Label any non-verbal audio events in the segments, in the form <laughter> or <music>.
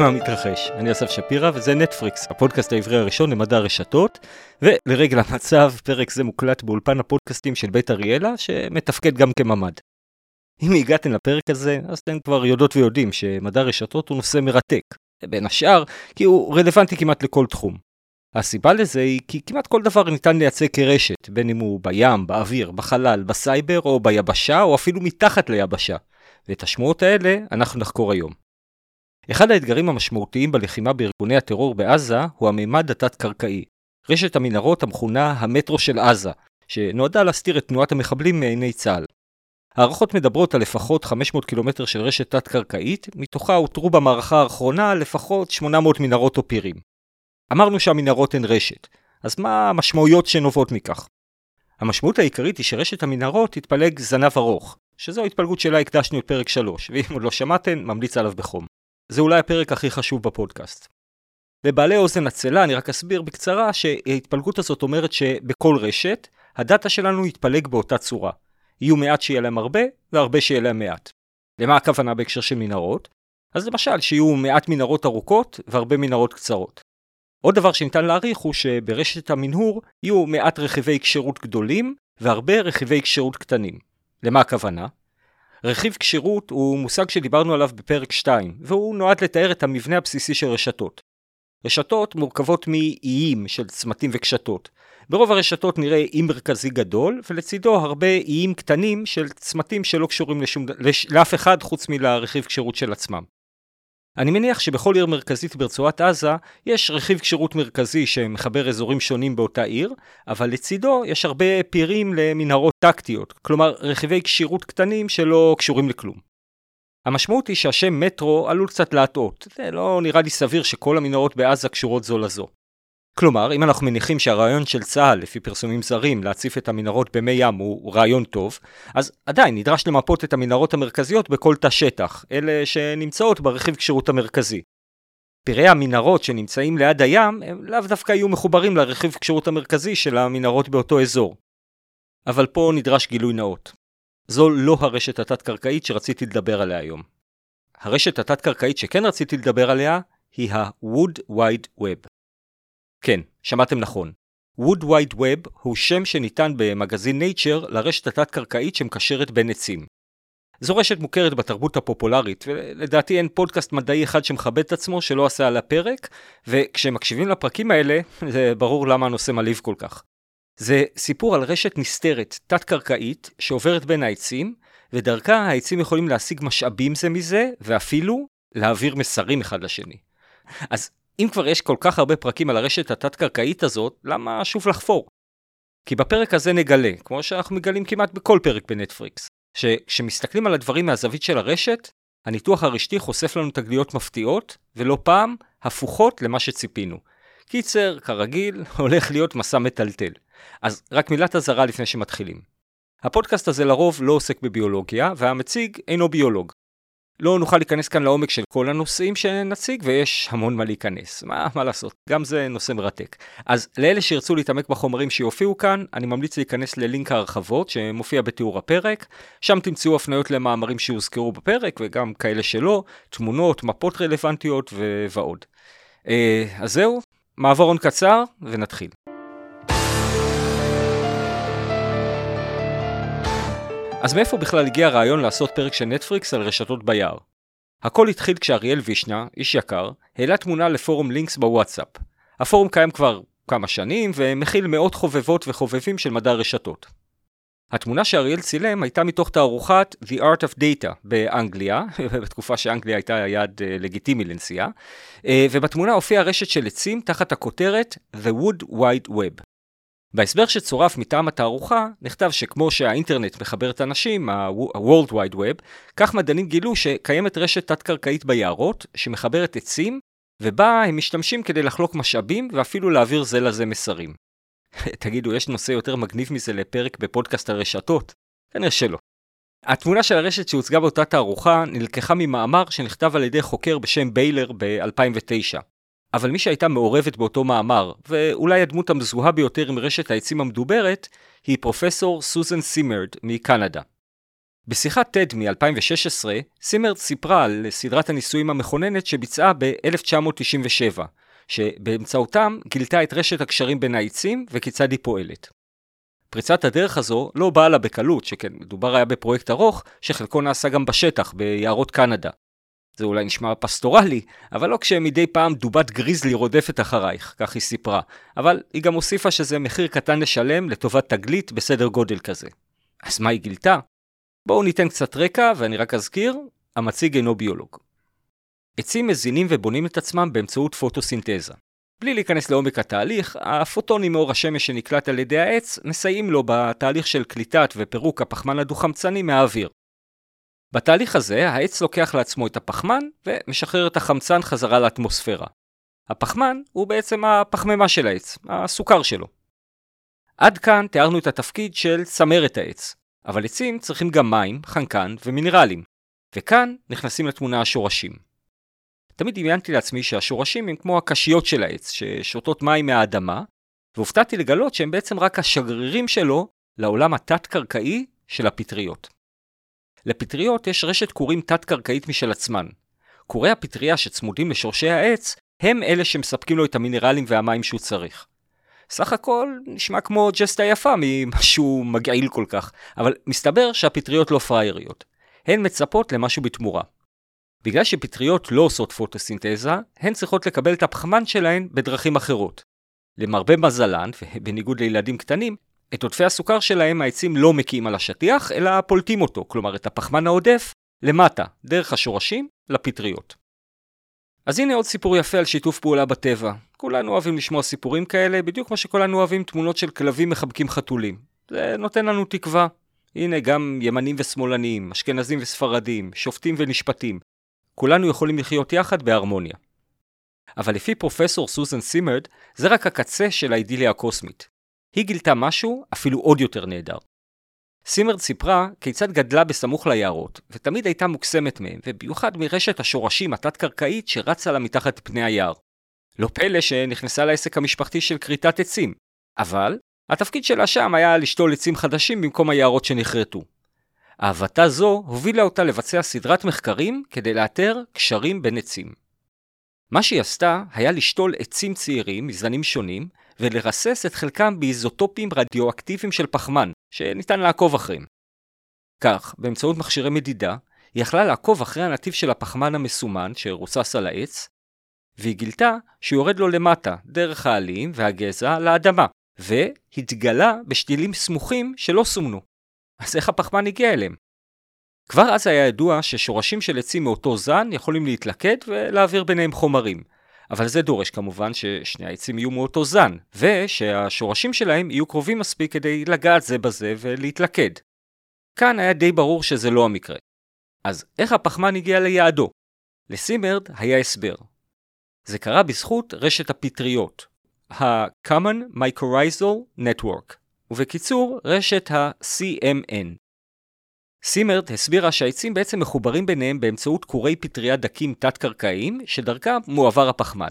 מה מתרחש. אני אסף שפירא וזה NETfrix, הפודקאסט העברי הראשון למדע הרשתות, ולרגל המצב, פרק זה מוקלט באולפן הפודקאסטים של בית אריאלה, שמתפקד גם כממ"ד. אם הגעתם לפרק הזה, אז אתם כבר יודעות ויודעים שמדע הרשתות הוא נושא מרתק, בין השאר כי הוא רלוונטי כמעט לכל תחום. הסיבה לזה היא כי כמעט כל דבר ניתן לייצג כרשת, בין אם הוא בים, באוויר, בחלל, בסייבר או ביבשה או אפילו מתחת ליבשה. ואת השמועות האלה אנחנו נחקור היום. אחד האתגרים המשמעותיים בלחימה בארגוני הטרור בעזה הוא המימד התת-קרקעי, רשת המנהרות המכונה המטרו של עזה, שנועדה להסתיר את תנועת המחבלים מעיני צה"ל. הערכות מדברות על לפחות 500 קילומטר של רשת תת-קרקעית, מתוכה אותרו במערכה האחרונה לפחות 800 מנהרות או פירים. אמרנו שהמנהרות הן רשת, אז מה המשמעויות שנובעות מכך? המשמעות העיקרית היא שרשת המנהרות תתפלג זנב ארוך, שזו ההתפלגות שלה הקדשנו את פרק 3, ואם עוד לא שמעתם, ממליץ עליו בחום. זה אולי הפרק הכי חשוב בפודקאסט. לבעלי אוזן עצלה אני רק אסביר בקצרה שההתפלגות הזאת אומרת שבכל רשת, הדאטה שלנו יתפלג באותה צורה. יהיו מעט שיהיה להם הרבה, והרבה שיהיה להם מעט. למה הכוונה בהקשר של מנהרות? אז למשל, שיהיו מעט מנהרות ארוכות והרבה מנהרות קצרות. עוד דבר שניתן להעריך הוא שברשת המנהור יהיו מעט רכיבי כשירות גדולים והרבה רכיבי כשירות קטנים. למה הכוונה? רכיב כשירות הוא מושג שדיברנו עליו בפרק 2, והוא נועד לתאר את המבנה הבסיסי של רשתות. רשתות מורכבות מאיים של צמתים וקשתות. ברוב הרשתות נראה אי מרכזי גדול, ולצידו הרבה איים קטנים של צמתים שלא קשורים לשום, לש, לאף אחד חוץ מלרכיב כשירות של עצמם. אני מניח שבכל עיר מרכזית ברצועת עזה יש רכיב כשירות מרכזי שמחבר אזורים שונים באותה עיר, אבל לצידו יש הרבה פירים למנהרות טקטיות, כלומר רכיבי כשירות קטנים שלא קשורים לכלום. המשמעות היא שהשם מטרו עלול קצת להטעות, זה לא נראה לי סביר שכל המנהרות בעזה קשורות זו לזו. כלומר, אם אנחנו מניחים שהרעיון של צה"ל, לפי פרסומים זרים, להציף את המנהרות במי ים הוא רעיון טוב, אז עדיין נדרש למפות את המנהרות המרכזיות בכל תא שטח, אלה שנמצאות ברכיב כשירות המרכזי. פירי המנהרות שנמצאים ליד הים, הם לאו דווקא יהיו מחוברים לרכיב כשירות המרכזי של המנהרות באותו אזור. אבל פה נדרש גילוי נאות. זו לא הרשת התת-קרקעית שרציתי לדבר עליה היום. הרשת התת-קרקעית שכן רציתי לדבר עליה היא ה-Wood Wide Web. כן, שמעתם נכון. Wood Wide Web הוא שם שניתן במגזין Nature לרשת התת-קרקעית שמקשרת בין עצים. זו רשת מוכרת בתרבות הפופולרית, ולדעתי אין פודקאסט מדעי אחד שמכבד את עצמו שלא עשה על הפרק, וכשמקשיבים לפרקים האלה, זה ברור למה הנושא מלהיב כל כך. זה סיפור על רשת נסתרת, תת-קרקעית, שעוברת בין העצים, ודרכה העצים יכולים להשיג משאבים זה מזה, ואפילו להעביר מסרים אחד לשני. אז אם כבר יש כל כך הרבה פרקים על הרשת התת-קרקעית הזאת, למה שוב לחפור? כי בפרק הזה נגלה, כמו שאנחנו מגלים כמעט בכל פרק בנטפריקס, שכשמסתכלים על הדברים מהזווית של הרשת, הניתוח הרשתי חושף לנו תגליות מפתיעות, ולא פעם הפוכות למה שציפינו. קיצר, כרגיל, <laughs> הולך להיות מסע מטלטל. אז רק מילת אזהרה לפני שמתחילים. הפודקאסט הזה לרוב לא עוסק בביולוגיה, והמציג אינו ביולוג. לא נוכל להיכנס כאן לעומק של כל הנושאים שנציג, ויש המון מה להיכנס. מה, מה לעשות, גם זה נושא מרתק. אז לאלה שירצו להתעמק בחומרים שיופיעו כאן, אני ממליץ להיכנס ללינק ההרחבות שמופיע בתיאור הפרק. שם תמצאו הפניות למאמרים שהוזכרו בפרק, וגם כאלה שלא, תמונות, מפות רלוונטיות ו- ועוד. אה, אז זהו, מעברון קצר, ונתחיל. אז מאיפה בכלל הגיע הרעיון לעשות פרק של נטפריקס על רשתות ביער? הכל התחיל כשאריאל וישנה, איש יקר, העלה תמונה לפורום לינקס בוואטסאפ. הפורום קיים כבר כמה שנים ומכיל מאות חובבות וחובבים של מדע רשתות. התמונה שאריאל צילם הייתה מתוך תערוכת The Art of Data באנגליה, <laughs> בתקופה שאנגליה הייתה יעד אה, לגיטימי לנסיעה, אה, ובתמונה הופיעה רשת של עצים תחת הכותרת The Wood Wide Web. בהסבר שצורף מטעם התערוכה, נכתב שכמו שהאינטרנט מחבר את האנשים, ה-World Wide Web, כך מדענים גילו שקיימת רשת תת-קרקעית ביערות, שמחברת עצים, ובה הם משתמשים כדי לחלוק משאבים ואפילו להעביר זה לזה מסרים. <laughs> תגידו, יש נושא יותר מגניב מזה לפרק בפודקאסט הרשתות? כנראה שלא. התמונה של הרשת שהוצגה באותה תערוכה נלקחה ממאמר שנכתב על ידי חוקר בשם ביילר ב-2009. אבל מי שהייתה מעורבת באותו מאמר, ואולי הדמות המזוהה ביותר עם רשת העצים המדוברת, היא פרופסור סוזן סימרד מקנדה. בשיחת TED מ-2016, סימרד סיפרה על סדרת הניסויים המכוננת שביצעה ב-1997, שבאמצעותם גילתה את רשת הקשרים בין העצים וכיצד היא פועלת. פריצת הדרך הזו לא באה לה בקלות, שכן מדובר היה בפרויקט ארוך, שחלקו נעשה גם בשטח, ביערות קנדה. זה אולי נשמע פסטורלי, אבל לא כשמדי פעם דובת גריזלי רודפת אחרייך, כך היא סיפרה. אבל היא גם הוסיפה שזה מחיר קטן לשלם לטובת תגלית בסדר גודל כזה. אז מה היא גילתה? בואו ניתן קצת רקע, ואני רק אזכיר, המציג אינו ביולוג. עצים מזינים ובונים את עצמם באמצעות פוטוסינתזה. בלי להיכנס לעומק התהליך, הפוטונים מאור השמש שנקלט על ידי העץ מסייעים לו בתהליך של קליטת ופירוק הפחמן הדו-חמצני מהאוויר. בתהליך הזה, העץ לוקח לעצמו את הפחמן ומשחרר את החמצן חזרה לאטמוספירה. הפחמן הוא בעצם הפחמימה של העץ, הסוכר שלו. עד כאן תיארנו את התפקיד של צמרת העץ, אבל עצים צריכים גם מים, חנקן ומינרלים, וכאן נכנסים לתמונה השורשים. תמיד דמיינתי לעצמי שהשורשים הם כמו הקשיות של העץ, ששותות מים מהאדמה, והופתעתי לגלות שהם בעצם רק השגרירים שלו לעולם התת-קרקעי של הפטריות. לפטריות יש רשת קורים תת-קרקעית משל עצמן. קורי הפטריה שצמודים לשורשי העץ הם אלה שמספקים לו את המינרלים והמים שהוא צריך. סך הכל נשמע כמו ג'סטה יפה ממשהו מגעיל כל כך, אבל מסתבר שהפטריות לא פראייריות. הן מצפות למשהו בתמורה. בגלל שפטריות לא עושות פוטוסינתזה, הן צריכות לקבל את הפחמן שלהן בדרכים אחרות. למרבה מזלן, ובניגוד לילדים קטנים, את עודפי הסוכר שלהם העצים לא מקיאים על השטיח, אלא פולטים אותו, כלומר את הפחמן העודף, למטה, דרך השורשים, לפטריות. אז הנה עוד סיפור יפה על שיתוף פעולה בטבע. כולנו אוהבים לשמוע סיפורים כאלה, בדיוק כמו שכולנו אוהבים תמונות של כלבים מחבקים חתולים. זה נותן לנו תקווה. הנה גם ימנים ושמאלנים, אשכנזים וספרדים, שופטים ונשפטים. כולנו יכולים לחיות יחד בהרמוניה. אבל לפי פרופסור סוזן סימרד, זה רק הקצה של האידיליה הקוסמית. היא גילתה משהו אפילו עוד יותר נהדר. סימרד סיפרה כיצד גדלה בסמוך ליערות, ותמיד הייתה מוקסמת מהם, ובמיוחד מרשת השורשים התת-קרקעית שרצה לה מתחת פני היער. לא פלא שנכנסה לעסק המשפחתי של כריתת עצים, אבל התפקיד שלה שם היה לשתול עצים חדשים במקום היערות שנכרתו. אהבתה זו הובילה אותה לבצע סדרת מחקרים כדי לאתר קשרים בין עצים. מה שהיא עשתה היה לשתול עצים צעירים מזנים שונים ולרסס את חלקם באיזוטופים רדיואקטיביים של פחמן, שניתן לעקוב אחריהם. כך, באמצעות מכשירי מדידה, היא יכלה לעקוב אחרי הנתיב של הפחמן המסומן שרוסס על העץ, והיא גילתה שהוא יורד לו למטה, דרך העלים והגזע, לאדמה, והתגלה בשתילים סמוכים שלא סומנו. אז איך הפחמן הגיע אליהם? כבר אז היה ידוע ששורשים של עצים מאותו זן יכולים להתלכד ולהעביר ביניהם חומרים. אבל זה דורש כמובן ששני העצים יהיו מאותו זן, ושהשורשים שלהם יהיו קרובים מספיק כדי לגעת זה בזה ולהתלכד. כאן היה די ברור שזה לא המקרה. אז איך הפחמן הגיע ליעדו? לסימרד היה הסבר. זה קרה בזכות רשת הפטריות, ה-Common Mycorrhizal Network, ובקיצור, רשת ה-CMN. סימרד הסבירה שהעצים בעצם מחוברים ביניהם באמצעות קורי פטריה דקים תת-קרקעיים, שדרכם מועבר הפחמן.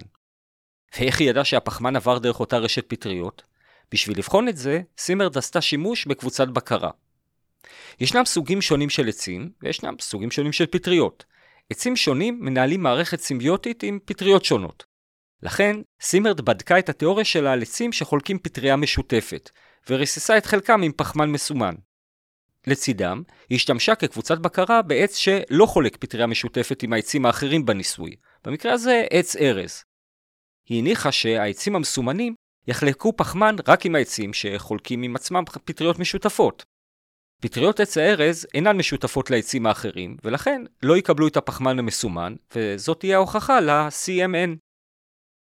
ואיך היא ידעה שהפחמן עבר דרך אותה רשת פטריות? בשביל לבחון את זה, סימרד עשתה שימוש בקבוצת בקרה. ישנם סוגים שונים של עצים, וישנם סוגים שונים של פטריות. עצים שונים מנהלים מערכת סימביוטית עם פטריות שונות. לכן, סימרד בדקה את התיאוריה שלה על עצים שחולקים פטריה משותפת, וריססה את חלקם עם פחמן מסומן. לצידם, היא השתמשה כקבוצת בקרה בעץ שלא חולק פטריה משותפת עם העצים האחרים בניסוי, במקרה הזה עץ ארז. היא הניחה שהעצים המסומנים יחלקו פחמן רק עם העצים שחולקים עם עצמם פטריות משותפות. פטריות עץ הארז אינן משותפות לעצים האחרים, ולכן לא יקבלו את הפחמן המסומן, וזאת תהיה ההוכחה ל-CMN.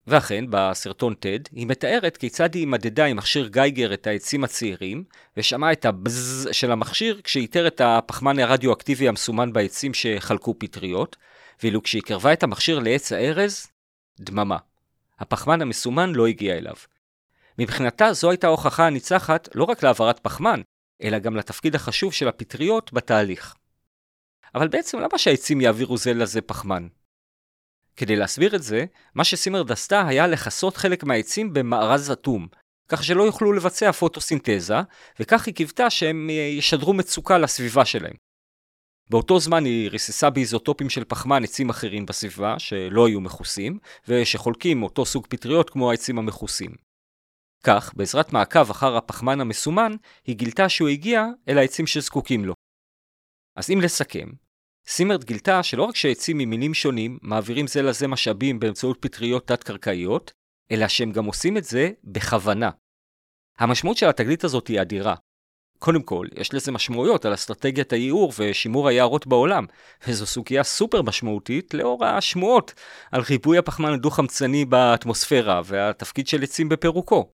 ואכן, בסרטון TED, היא מתארת כיצד היא מדדה עם מכשיר גייגר את העצים הצעירים, ושמעה את הבזז של המכשיר כשאיתר את הפחמן הרדיואקטיבי המסומן בעצים שחלקו פטריות, ואילו כשהיא קרבה את המכשיר לעץ הארז, דממה. הפחמן המסומן לא הגיע אליו. מבחינתה זו הייתה ההוכחה הניצחת לא רק להעברת פחמן, אלא גם לתפקיד החשוב של הפטריות בתהליך. אבל בעצם למה שהעצים יעבירו זה לזה פחמן? כדי להסביר את זה, מה שסימרד עשתה היה לכסות חלק מהעצים במארז אטום, כך שלא יוכלו לבצע פוטוסינתזה, וכך היא קיוותה שהם אה, ישדרו מצוקה לסביבה שלהם. באותו זמן היא ריססה באיזוטופים של פחמן עצים אחרים בסביבה, שלא היו מכוסים, ושחולקים אותו סוג פטריות כמו העצים המכוסים. כך, בעזרת מעקב אחר הפחמן המסומן, היא גילתה שהוא הגיע אל העצים שזקוקים לו. אז אם לסכם, סימרד גילתה שלא רק שעצים ממינים שונים מעבירים זה לזה משאבים באמצעות פטריות תת-קרקעיות, אלא שהם גם עושים את זה בכוונה. המשמעות של התגלית הזאת היא אדירה. קודם כל, יש לזה משמעויות על אסטרטגיית הייעור ושימור היערות בעולם, וזו סוגיה סופר משמעותית לאור השמועות על ריבוי הפחמן הדו-חמצני באטמוספירה והתפקיד של עצים בפירוקו.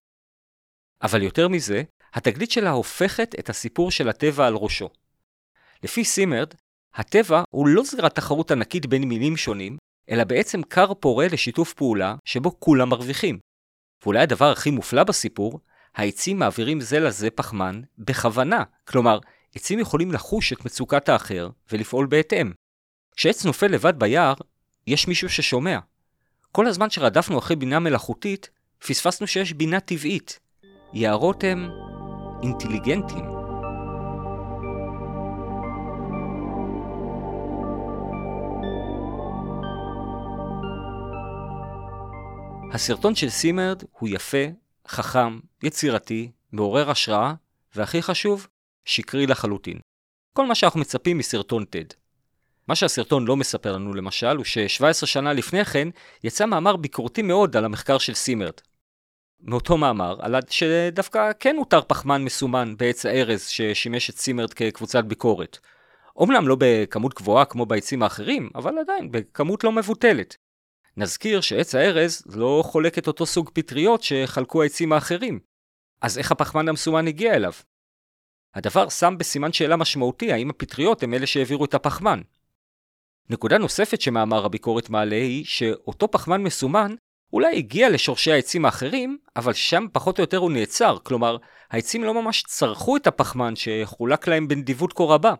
אבל יותר מזה, התגלית שלה הופכת את הסיפור של הטבע על ראשו. לפי סימרד, הטבע הוא לא זירת תחרות ענקית בין מינים שונים, אלא בעצם כר פורה לשיתוף פעולה שבו כולם מרוויחים. ואולי הדבר הכי מופלא בסיפור, העצים מעבירים זה לזה פחמן בכוונה. כלומר, עצים יכולים לחוש את מצוקת האחר ולפעול בהתאם. כשעץ נופל לבד ביער, יש מישהו ששומע. כל הזמן שרדפנו אחרי בינה מלאכותית, פספסנו שיש בינה טבעית. יערות הם אינטליגנטים. הסרטון של סימרד הוא יפה, חכם, יצירתי, מעורר השראה, והכי חשוב, שקרי לחלוטין. כל מה שאנחנו מצפים מסרטון TED. מה שהסרטון לא מספר לנו למשל, הוא ש-17 שנה לפני כן יצא מאמר ביקורתי מאוד על המחקר של סימרד. מאותו מאמר עלה שדווקא כן הותר פחמן מסומן בעץ הארז ששימש את סימרד כקבוצת ביקורת. אומנם לא בכמות גבוהה כמו בעצים האחרים, אבל עדיין בכמות לא מבוטלת. נזכיר שעץ הארז לא חולק את אותו סוג פטריות שחלקו העצים האחרים. אז איך הפחמן המסומן הגיע אליו? הדבר שם בסימן שאלה משמעותי האם הפטריות הם אלה שהעבירו את הפחמן. נקודה נוספת שמאמר הביקורת מעלה היא שאותו פחמן מסומן אולי הגיע לשורשי העצים האחרים, אבל שם פחות או יותר הוא נעצר, כלומר, העצים לא ממש צרכו את הפחמן שחולק להם בנדיבות כה רבה.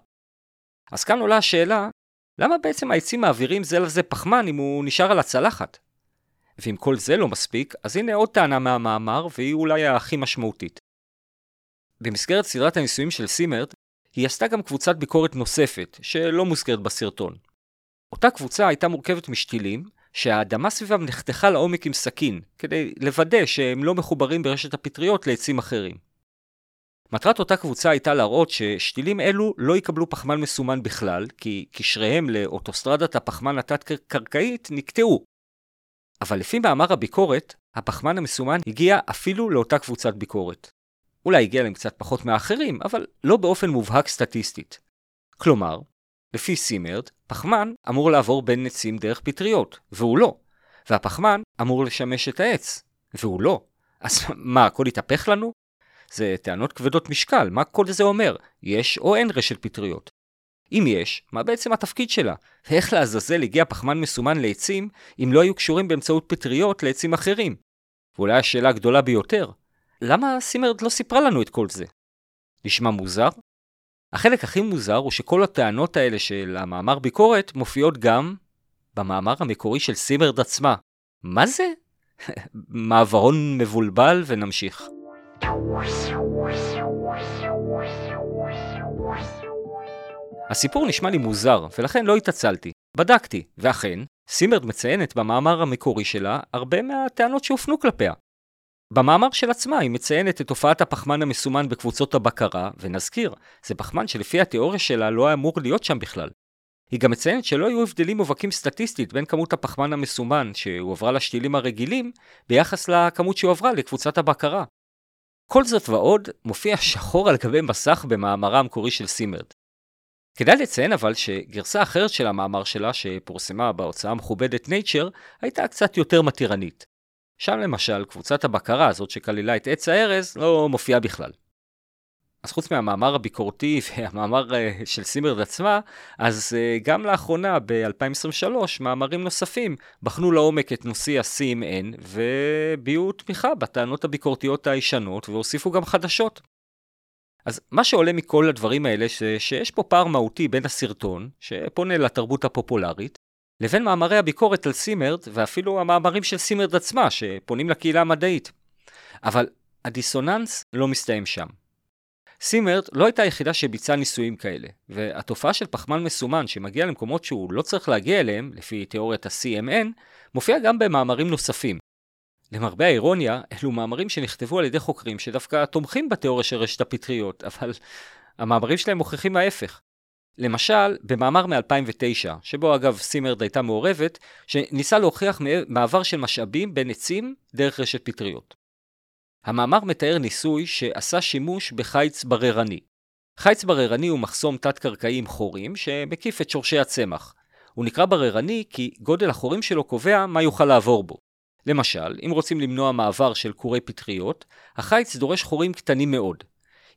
אז כאן עולה השאלה, למה בעצם העצים מעבירים זה לזה פחמן אם הוא נשאר על הצלחת? ואם כל זה לא מספיק, אז הנה עוד טענה מהמאמר, והיא אולי הכי משמעותית. במסגרת סדרת הניסויים של סימרד, היא עשתה גם קבוצת ביקורת נוספת, שלא מוזכרת בסרטון. אותה קבוצה הייתה מורכבת משתילים, שהאדמה סביבם נחתכה לעומק עם סכין, כדי לוודא שהם לא מחוברים ברשת הפטריות לעצים אחרים. מטרת אותה קבוצה הייתה להראות ששתילים אלו לא יקבלו פחמן מסומן בכלל, כי קשריהם לאוטוסטרדת הפחמן התת-קרקעית נקטעו. אבל לפי מאמר הביקורת, הפחמן המסומן הגיע אפילו לאותה קבוצת ביקורת. אולי הגיע להם קצת פחות מאחרים, אבל לא באופן מובהק סטטיסטית. כלומר, לפי סימרד, פחמן אמור לעבור בין עצים דרך פטריות, והוא לא. והפחמן אמור לשמש את העץ, והוא לא. אז מה, הכל התהפך לנו? זה טענות כבדות משקל, מה כל זה אומר? יש או אין רשת פטריות? אם יש, מה בעצם התפקיד שלה? ואיך לעזאזל הגיע פחמן מסומן לעצים אם לא היו קשורים באמצעות פטריות לעצים אחרים? ואולי השאלה הגדולה ביותר, למה סימרד לא סיפרה לנו את כל זה? נשמע מוזר? החלק הכי מוזר הוא שכל הטענות האלה של המאמר ביקורת מופיעות גם במאמר המקורי של סימרד עצמה. מה זה? <laughs> מעברון מבולבל ונמשיך. הסיפור נשמע לי מוזר, ולכן לא התעצלתי. בדקתי, ואכן, סימרד מציינת במאמר המקורי שלה הרבה מהטענות שהופנו כלפיה. במאמר של עצמה היא מציינת את תופעת הפחמן המסומן בקבוצות הבקרה, ונזכיר, זה פחמן שלפי התיאוריה שלה לא היה אמור להיות שם בכלל. היא גם מציינת שלא היו הבדלים מובהקים סטטיסטית בין כמות הפחמן המסומן שהועברה לשתילים הרגילים ביחס לכמות שהועברה לקבוצת הבקרה. כל זאת ועוד מופיע שחור על גבי מסך במאמרה המקורי של סימרד. כדאי לציין אבל שגרסה אחרת של המאמר שלה שפורסמה בהוצאה המכובדת Nature הייתה קצת יותר מתירנית. שם למשל קבוצת הבקרה הזאת שכללה את עץ הארז לא מופיעה בכלל. אז חוץ מהמאמר הביקורתי <laughs> והמאמר אה, של סימרד עצמה, אז אה, גם לאחרונה, ב-2023, מאמרים נוספים בחנו לעומק את נושא ה-CMN והביעו תמיכה בטענות הביקורתיות הישנות והוסיפו גם חדשות. אז מה שעולה מכל הדברים האלה, ש- שיש פה פער מהותי בין הסרטון, שפונה לתרבות הפופולרית, לבין מאמרי הביקורת על סימרד, ואפילו המאמרים של סימרד עצמה, שפונים לקהילה המדעית. אבל הדיסוננס לא מסתיים שם. סימרד לא הייתה היחידה שביצעה ניסויים כאלה, והתופעה של פחמן מסומן שמגיע למקומות שהוא לא צריך להגיע אליהם, לפי תיאוריית ה-CMN, מופיעה גם במאמרים נוספים. למרבה האירוניה, אלו מאמרים שנכתבו על ידי חוקרים שדווקא תומכים בתיאוריה של רשת הפטריות, אבל המאמרים שלהם מוכיחים ההפך. למשל, במאמר מ-2009, שבו אגב סימרד הייתה מעורבת, שניסה להוכיח מעבר של משאבים בין עצים דרך רשת פטריות. המאמר מתאר ניסוי שעשה שימוש בחיץ בררני. חיץ בררני הוא מחסום תת-קרקעי עם חורים שמקיף את שורשי הצמח. הוא נקרא בררני כי גודל החורים שלו קובע מה יוכל לעבור בו. למשל, אם רוצים למנוע מעבר של כורי פטריות, החיץ דורש חורים קטנים מאוד.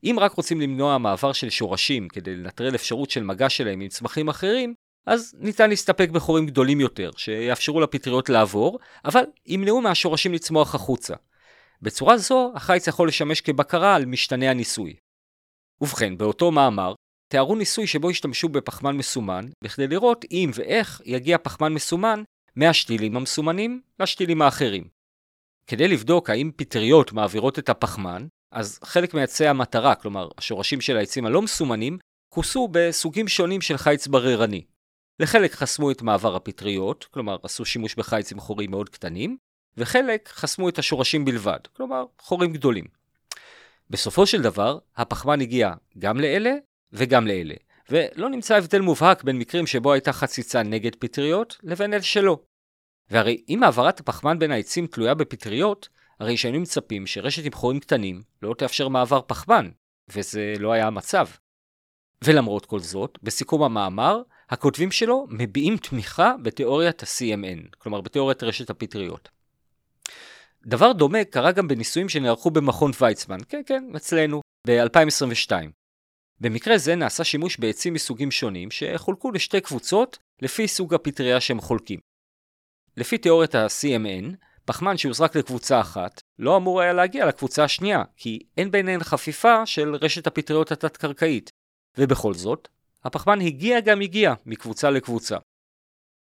אם רק רוצים למנוע מעבר של שורשים כדי לנטרל אפשרות של מגע שלהם עם צמחים אחרים, אז ניתן להסתפק בחורים גדולים יותר, שיאפשרו לפטריות לעבור, אבל ימנעו מהשורשים לצמוח החוצה. בצורה זו, החיץ יכול לשמש כבקרה על משתנה הניסוי. ובכן, באותו מאמר, תיארו ניסוי שבו השתמשו בפחמן מסומן, בכדי לראות אם ואיך יגיע פחמן מסומן מהשתילים המסומנים לשתילים האחרים. כדי לבדוק האם פטריות מעבירות את הפחמן, אז חלק מעצי המטרה, כלומר השורשים של העצים הלא מסומנים, כוסו בסוגים שונים של חיץ בררני. לחלק חסמו את מעבר הפטריות, כלומר עשו שימוש בחיץ עם חורים מאוד קטנים, וחלק חסמו את השורשים בלבד, כלומר חורים גדולים. בסופו של דבר, הפחמן הגיע גם לאלה וגם לאלה, ולא נמצא הבדל מובהק בין מקרים שבו הייתה חציצה נגד פטריות לבין אלה שלא. והרי אם העברת הפחמן בין העצים תלויה בפטריות, הרי שהיינו מצפים שרשת עם חורים קטנים לא תאפשר מעבר פחמן, וזה לא היה המצב. ולמרות כל זאת, בסיכום המאמר, הכותבים שלו מביעים תמיכה בתיאוריית ה-CMN, כלומר בתיאוריית רשת הפטריות. דבר דומה קרה גם בניסויים שנערכו במכון ויצמן, כן כן, אצלנו, ב-2022. במקרה זה נעשה שימוש בעצים מסוגים שונים שחולקו לשתי קבוצות לפי סוג הפטריה שהם חולקים. לפי תיאוריית ה-CMN, פחמן שהוזרק לקבוצה אחת לא אמור היה להגיע לקבוצה השנייה, כי אין ביניהן חפיפה של רשת הפטריות התת-קרקעית. ובכל זאת, הפחמן הגיע גם הגיע מקבוצה לקבוצה.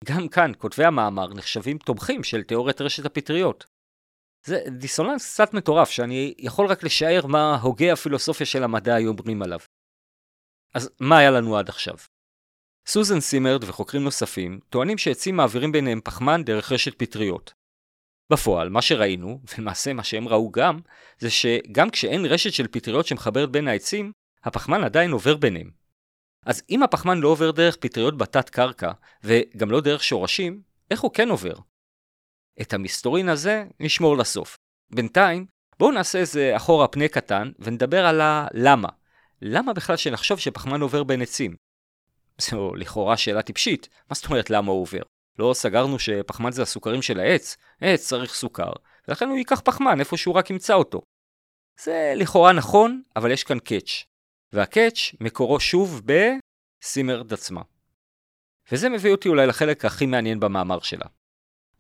גם כאן כותבי המאמר נחשבים תומכים של תיאוריית רשת הפטריות. זה דיסוננס קצת מטורף שאני יכול רק לשער מה הוגי הפילוסופיה של המדע היו אומרים עליו. אז מה היה לנו עד עכשיו? סוזן סימרד וחוקרים נוספים טוענים שעצים מעבירים ביניהם פחמן דרך רשת פטריות. בפועל, מה שראינו, ולמעשה מה שהם ראו גם, זה שגם כשאין רשת של פטריות שמחברת בין העצים, הפחמן עדיין עובר ביניהם. אז אם הפחמן לא עובר דרך פטריות בתת קרקע, וגם לא דרך שורשים, איך הוא כן עובר? את המסתורין הזה נשמור לסוף. בינתיים, בואו נעשה איזה אחורה פנה קטן ונדבר על הלמה. למה בכלל שנחשוב שפחמן עובר בין עצים? זו לכאורה שאלה טיפשית, מה זאת אומרת למה הוא עובר? לא סגרנו שפחמן זה הסוכרים של העץ? עץ צריך סוכר, ולכן הוא ייקח פחמן איפה שהוא רק ימצא אותו. זה לכאורה נכון, אבל יש כאן קאץ'. והקאץ' מקורו שוב בסימרד עצמה. וזה מביא אותי אולי לחלק הכי מעניין במאמר שלה.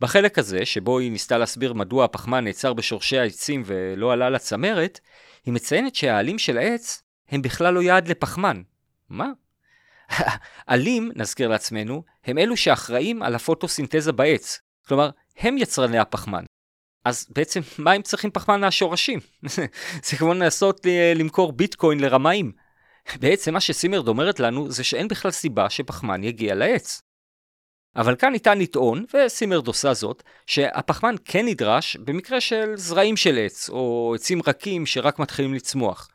בחלק הזה, שבו היא ניסתה להסביר מדוע הפחמן נעצר בשורשי העצים ולא עלה לצמרת, היא מציינת שהעלים של העץ הם בכלל לא יעד לפחמן. מה? <laughs> עלים, נזכיר לעצמנו, הם אלו שאחראים על הפוטוסינתזה בעץ. כלומר, הם יצרני הפחמן. אז בעצם, מה הם צריכים פחמן מהשורשים? <laughs> זה כמו לנסות למכור ביטקוין לרמאים. בעצם מה שסימרד אומרת לנו זה שאין בכלל סיבה שפחמן יגיע לעץ. אבל כאן ניתן לטעון, וסימרד עושה זאת, שהפחמן כן נדרש במקרה של זרעים של עץ, או עצים רכים שרק מתחילים לצמוח.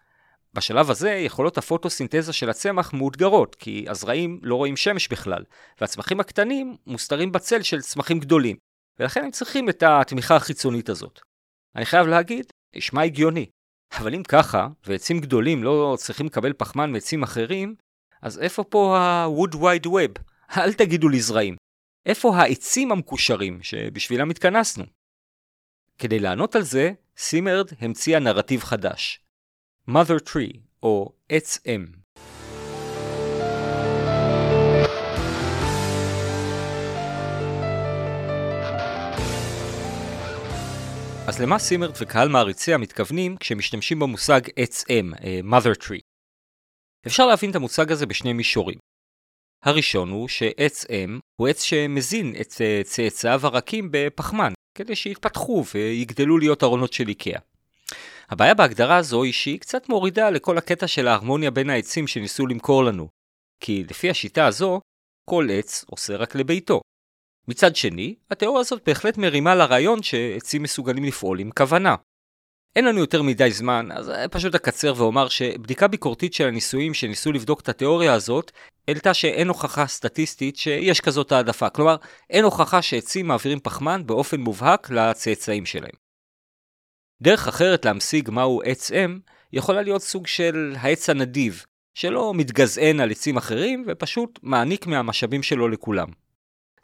בשלב הזה יכולות הפוטוסינתזה של הצמח מאותגרות, כי הזרעים לא רואים שמש בכלל, והצמחים הקטנים מוסתרים בצל של צמחים גדולים, ולכן הם צריכים את התמיכה החיצונית הזאת. אני חייב להגיד, נשמע הגיוני. אבל אם ככה, ועצים גדולים לא צריכים לקבל פחמן מעצים אחרים, אז איפה פה ה-wood wide web? אל תגידו לי זרעים. איפה העצים המקושרים שבשבילם התכנסנו? כדי לענות על זה, סימרד המציאה נרטיב חדש. mother tree או עץ אם. אז למה סימרד וקהל מעריציה מתכוונים כשמשתמשים במושג עץ אם, אה, mother tree? אפשר להבין את המושג הזה בשני מישורים. הראשון הוא שעץ אם הוא עץ שמזין את אה, צאצאיו הרכים בפחמן, כדי שיתפתחו ויגדלו להיות ארונות של איקאה. הבעיה בהגדרה הזו היא שהיא קצת מורידה לכל הקטע של ההרמוניה בין העצים שניסו למכור לנו. כי לפי השיטה הזו, כל עץ עושה רק לביתו. מצד שני, התיאוריה הזאת בהחלט מרימה לרעיון שעצים מסוגלים לפעול עם כוונה. אין לנו יותר מדי זמן, אז פשוט אקצר ואומר שבדיקה ביקורתית של הניסויים שניסו לבדוק את התיאוריה הזאת, העלתה שאין הוכחה סטטיסטית שיש כזאת העדפה. כלומר, אין הוכחה שעצים מעבירים פחמן באופן מובהק לצאצאים שלהם. דרך אחרת להמשיג מהו עץ אם, יכולה להיות סוג של העץ הנדיב, שלא מתגזען על עצים אחרים ופשוט מעניק מהמשאבים שלו לכולם.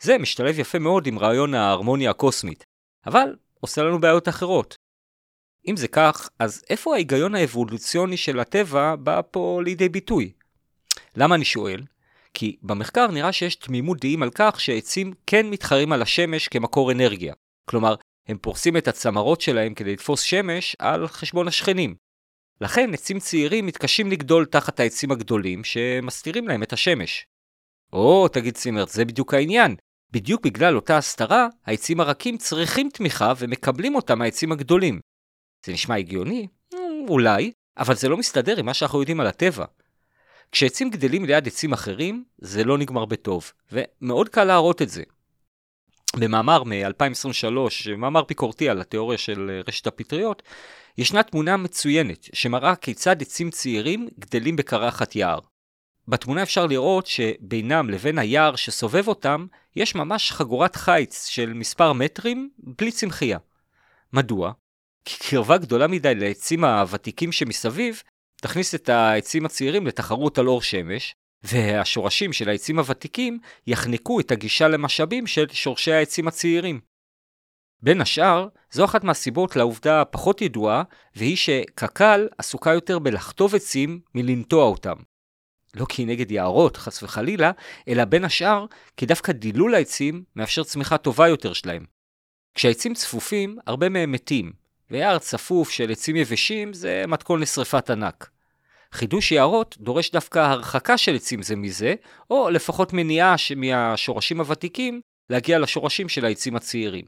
זה משתלב יפה מאוד עם רעיון ההרמוניה הקוסמית, אבל עושה לנו בעיות אחרות. אם זה כך, אז איפה ההיגיון האבולוציוני של הטבע בא פה לידי ביטוי? למה אני שואל? כי במחקר נראה שיש תמימות דעים על כך שעצים כן מתחרים על השמש כמקור אנרגיה. כלומר, הם פורסים את הצמרות שלהם כדי לתפוס שמש על חשבון השכנים. לכן עצים צעירים מתקשים לגדול תחת העצים הגדולים שמסתירים להם את השמש. או, תגיד צימרט, זה בדיוק העניין. בדיוק בגלל אותה הסתרה, העצים הרכים צריכים תמיכה ומקבלים אותה מהעצים הגדולים. זה נשמע הגיוני? אולי, אבל זה לא מסתדר עם מה שאנחנו יודעים על הטבע. כשעצים גדלים ליד עצים אחרים, זה לא נגמר בטוב, ומאוד קל להראות את זה. במאמר מ-2023, מאמר ביקורתי על התיאוריה של אה, רשת הפטריות, ישנה תמונה מצוינת שמראה כיצד עצים צעירים גדלים בקרחת יער. בתמונה אפשר לראות שבינם לבין היער שסובב אותם, יש ממש חגורת חיץ של מספר מטרים בלי צמחייה. מדוע? קרבה גדולה מדי לעצים הוותיקים שמסביב, תכניס את העצים הצעירים לתחרות על אור שמש, והשורשים של העצים הוותיקים יחנקו את הגישה למשאבים של שורשי העצים הצעירים. בין השאר, זו אחת מהסיבות לעובדה הפחות ידועה, והיא שקק"ל עסוקה יותר בלחטוב עצים מלנטוע אותם. לא כי היא נגד יערות, חס וחלילה, אלא בין השאר, כי דווקא דילול העצים מאפשר צמיחה טובה יותר שלהם. כשהעצים צפופים, הרבה מהם מתים, ויער צפוף של עצים יבשים זה מתכון לשרפת ענק. חידוש יערות דורש דווקא הרחקה של עצים זה מזה, או לפחות מניעה מהשורשים הוותיקים להגיע לשורשים של העצים הצעירים.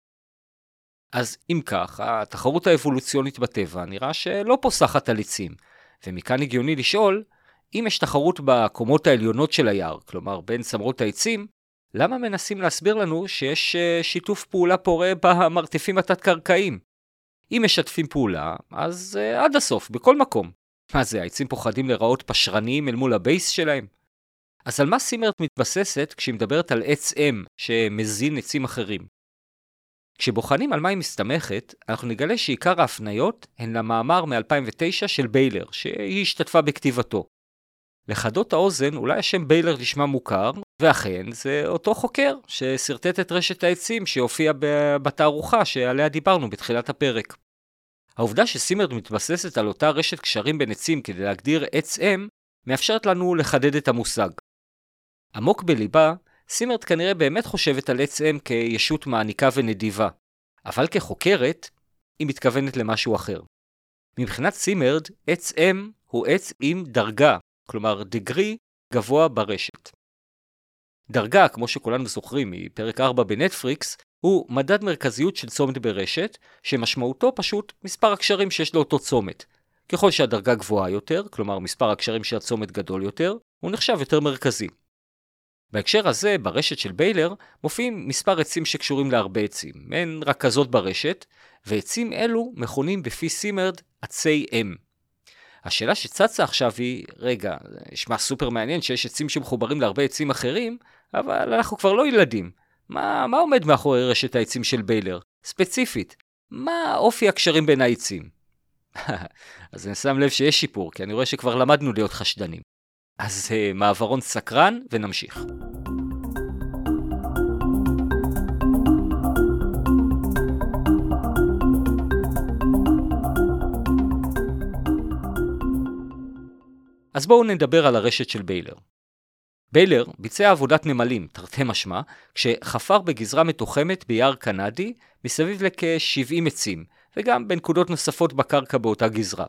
אז אם כך, התחרות האבולוציונית בטבע נראה שלא פוסחת על עצים, ומכאן הגיוני לשאול, אם יש תחרות בקומות העליונות של היער, כלומר בין צמרות העצים, למה מנסים להסביר לנו שיש אה, שיתוף פעולה פורה במרתפים התת-קרקעיים? אם משתפים פעולה, אז uh, עד הסוף, בכל מקום. מה זה, העצים פוחדים להיראות פשרניים אל מול ה base שלהם? אז על מה סימרד מתבססת כשהיא מדברת על עץ אם שמזין עצים אחרים? כשבוחנים על מה היא מסתמכת, אנחנו נגלה שעיקר ההפניות הן למאמר מ-2009 של ביילר, שהיא השתתפה בכתיבתו. לחדות האוזן, אולי השם ביילר נשמע מוכר, ואכן זה אותו חוקר ששרטט את רשת העצים שהופיע בתערוכה שעליה דיברנו בתחילת הפרק. העובדה שסימרד מתבססת על אותה רשת קשרים בין עצים כדי להגדיר עץ אם, מאפשרת לנו לחדד את המושג. עמוק בליבה, סימרד כנראה באמת חושבת על עץ אם כישות מעניקה ונדיבה, אבל כחוקרת, היא מתכוונת למשהו אחר. מבחינת סימרד, עץ אם הוא עץ עם דרגה, כלומר דגרי גבוה ברשת. דרגה, כמו שכולנו זוכרים מפרק 4 בנטפריקס, הוא מדד מרכזיות של צומת ברשת, שמשמעותו פשוט מספר הקשרים שיש לאותו צומת. ככל שהדרגה גבוהה יותר, כלומר מספר הקשרים של הצומת גדול יותר, הוא נחשב יותר מרכזי. בהקשר הזה, ברשת של ביילר, מופיעים מספר עצים שקשורים להרבה עצים, הן רכזות ברשת, ועצים אלו מכונים בפי סימרד עצי אם. השאלה שצצה עכשיו היא, רגע, נשמע סופר מעניין שיש עצים שמחוברים להרבה עצים אחרים, אבל אנחנו כבר לא ילדים. מה, מה עומד מאחורי רשת העצים של ביילר? ספציפית, מה אופי הקשרים בין העצים? <laughs> אז אני שם לב שיש שיפור, כי אני רואה שכבר למדנו להיות חשדנים. אז uh, מעברון סקרן ונמשיך. אז בואו נדבר על הרשת של ביילר. ביילר ביצע עבודת נמלים, תרתי משמע, כשחפר בגזרה מתוחמת ביער קנדי, מסביב לכ-70 עצים, וגם בנקודות נוספות בקרקע באותה גזרה.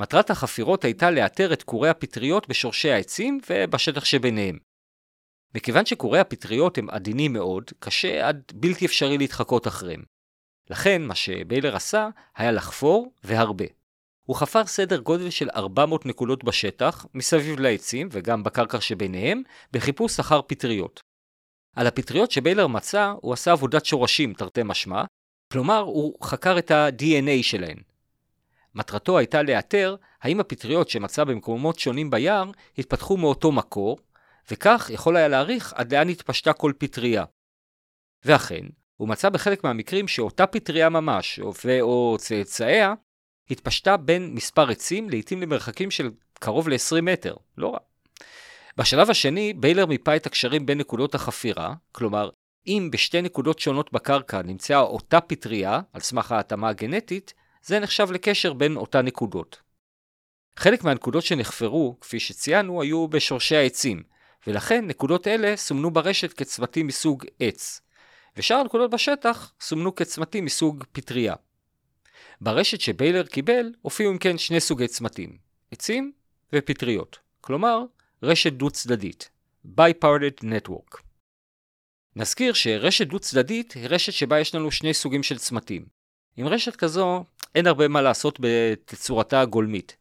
מטרת החפירות הייתה לאתר את קורי הפטריות בשורשי העצים ובשטח שביניהם. מכיוון שקורי הפטריות הם עדינים מאוד, קשה עד בלתי אפשרי להתחקות אחריהם. לכן, מה שביילר עשה היה לחפור והרבה. הוא חפר סדר גודל של 400 נקודות בשטח, מסביב לעצים וגם בקרקע שביניהם, בחיפוש אחר פטריות. על הפטריות שביילר מצא, הוא עשה עבודת שורשים תרתי משמע, כלומר הוא חקר את ה-DNA שלהן. מטרתו הייתה לאתר האם הפטריות שמצא במקומות שונים ביער התפתחו מאותו מקור, וכך יכול היה להעריך עד לאן התפשטה כל פטריה. ואכן, הוא מצא בחלק מהמקרים שאותה פטריה ממש, ו/או צאצאיה, התפשטה בין מספר עצים, לעתים למרחקים של קרוב ל-20 מטר, לא רע. בשלב השני, ביילר מיפה את הקשרים בין נקודות החפירה, כלומר, אם בשתי נקודות שונות בקרקע נמצאה אותה פטריה, על סמך ההתאמה הגנטית, זה נחשב לקשר בין אותן נקודות. חלק מהנקודות שנחפרו, כפי שציינו, היו בשורשי העצים, ולכן נקודות אלה סומנו ברשת כצמתים מסוג עץ, ושאר הנקודות בשטח סומנו כצמתים מסוג פטריה. ברשת שביילר קיבל הופיעו אם כן שני סוגי צמתים, עצים ופטריות, כלומר רשת דו-צדדית, Biparted Network. נזכיר שרשת דו-צדדית היא רשת שבה יש לנו שני סוגים של צמתים. עם רשת כזו אין הרבה מה לעשות בתצורתה הגולמית.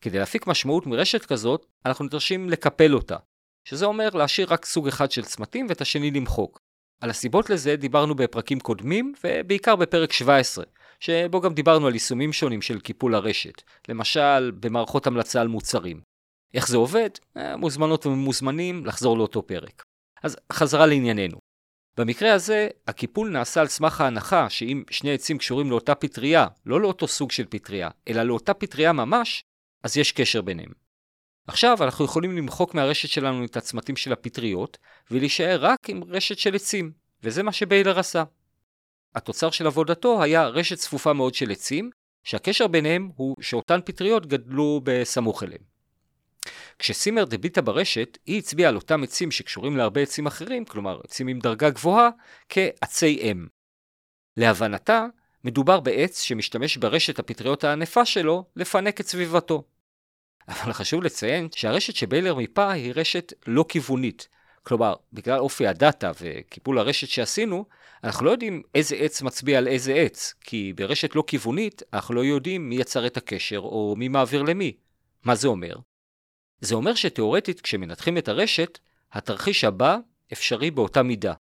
כדי להפיק משמעות מרשת כזאת, אנחנו נדרשים לקפל אותה, שזה אומר להשאיר רק סוג אחד של צמתים ואת השני למחוק. על הסיבות לזה דיברנו בפרקים קודמים, ובעיקר בפרק 17, שבו גם דיברנו על יישומים שונים של קיפול הרשת, למשל במערכות המלצה על מוצרים. איך זה עובד? אה, מוזמנות ומוזמנים לחזור לאותו פרק. אז חזרה לענייננו. במקרה הזה, הקיפול נעשה על סמך ההנחה שאם שני עצים קשורים לאותה פטריה, לא לאותו סוג של פטריה, אלא לאותה פטריה ממש, אז יש קשר ביניהם. עכשיו אנחנו יכולים למחוק מהרשת שלנו את הצמתים של הפטריות, ולהישאר רק עם רשת של עצים, וזה מה שביילר עשה. התוצר של עבודתו היה רשת צפופה מאוד של עצים, שהקשר ביניהם הוא שאותן פטריות גדלו בסמוך אליהם. כשסימר דביטה ברשת, היא הצביעה על אותם עצים שקשורים להרבה עצים אחרים, כלומר עצים עם דרגה גבוהה, כעצי אם. להבנתה, מדובר בעץ שמשתמש ברשת הפטריות הענפה שלו לפנק את סביבתו. אבל חשוב לציין שהרשת שביילר מיפה היא רשת לא כיוונית. כלומר, בגלל אופי הדאטה וקיפול הרשת שעשינו, אנחנו לא יודעים איזה עץ מצביע על איזה עץ, כי ברשת לא כיוונית אנחנו לא יודעים מי יצר את הקשר או מי מעביר למי. מה זה אומר? זה אומר שתאורטית כשמנתחים את הרשת, התרחיש הבא אפשרי באותה מידה.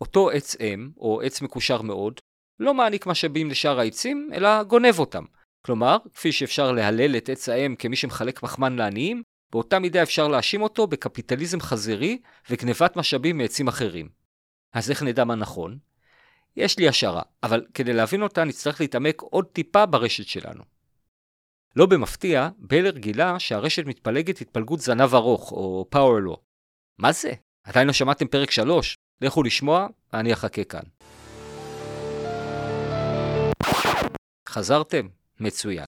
אותו עץ אם, או עץ מקושר מאוד, לא מעניק משאבים לשאר העצים, אלא גונב אותם. כלומר, כפי שאפשר להלל את עץ האם כמי שמחלק פחמן לעניים, באותה מידה אפשר להאשים אותו בקפיטליזם חזירי וגנבת משאבים מעצים אחרים. אז איך נדע מה נכון? יש לי השערה, אבל כדי להבין אותה נצטרך להתעמק עוד טיפה ברשת שלנו. לא במפתיע, בלר גילה שהרשת מתפלגת התפלגות זנב ארוך, או פאוור לו. מה זה? עדיין לא שמעתם פרק 3? לכו לשמוע, אני אחכה כאן. חזרתם? מצוין.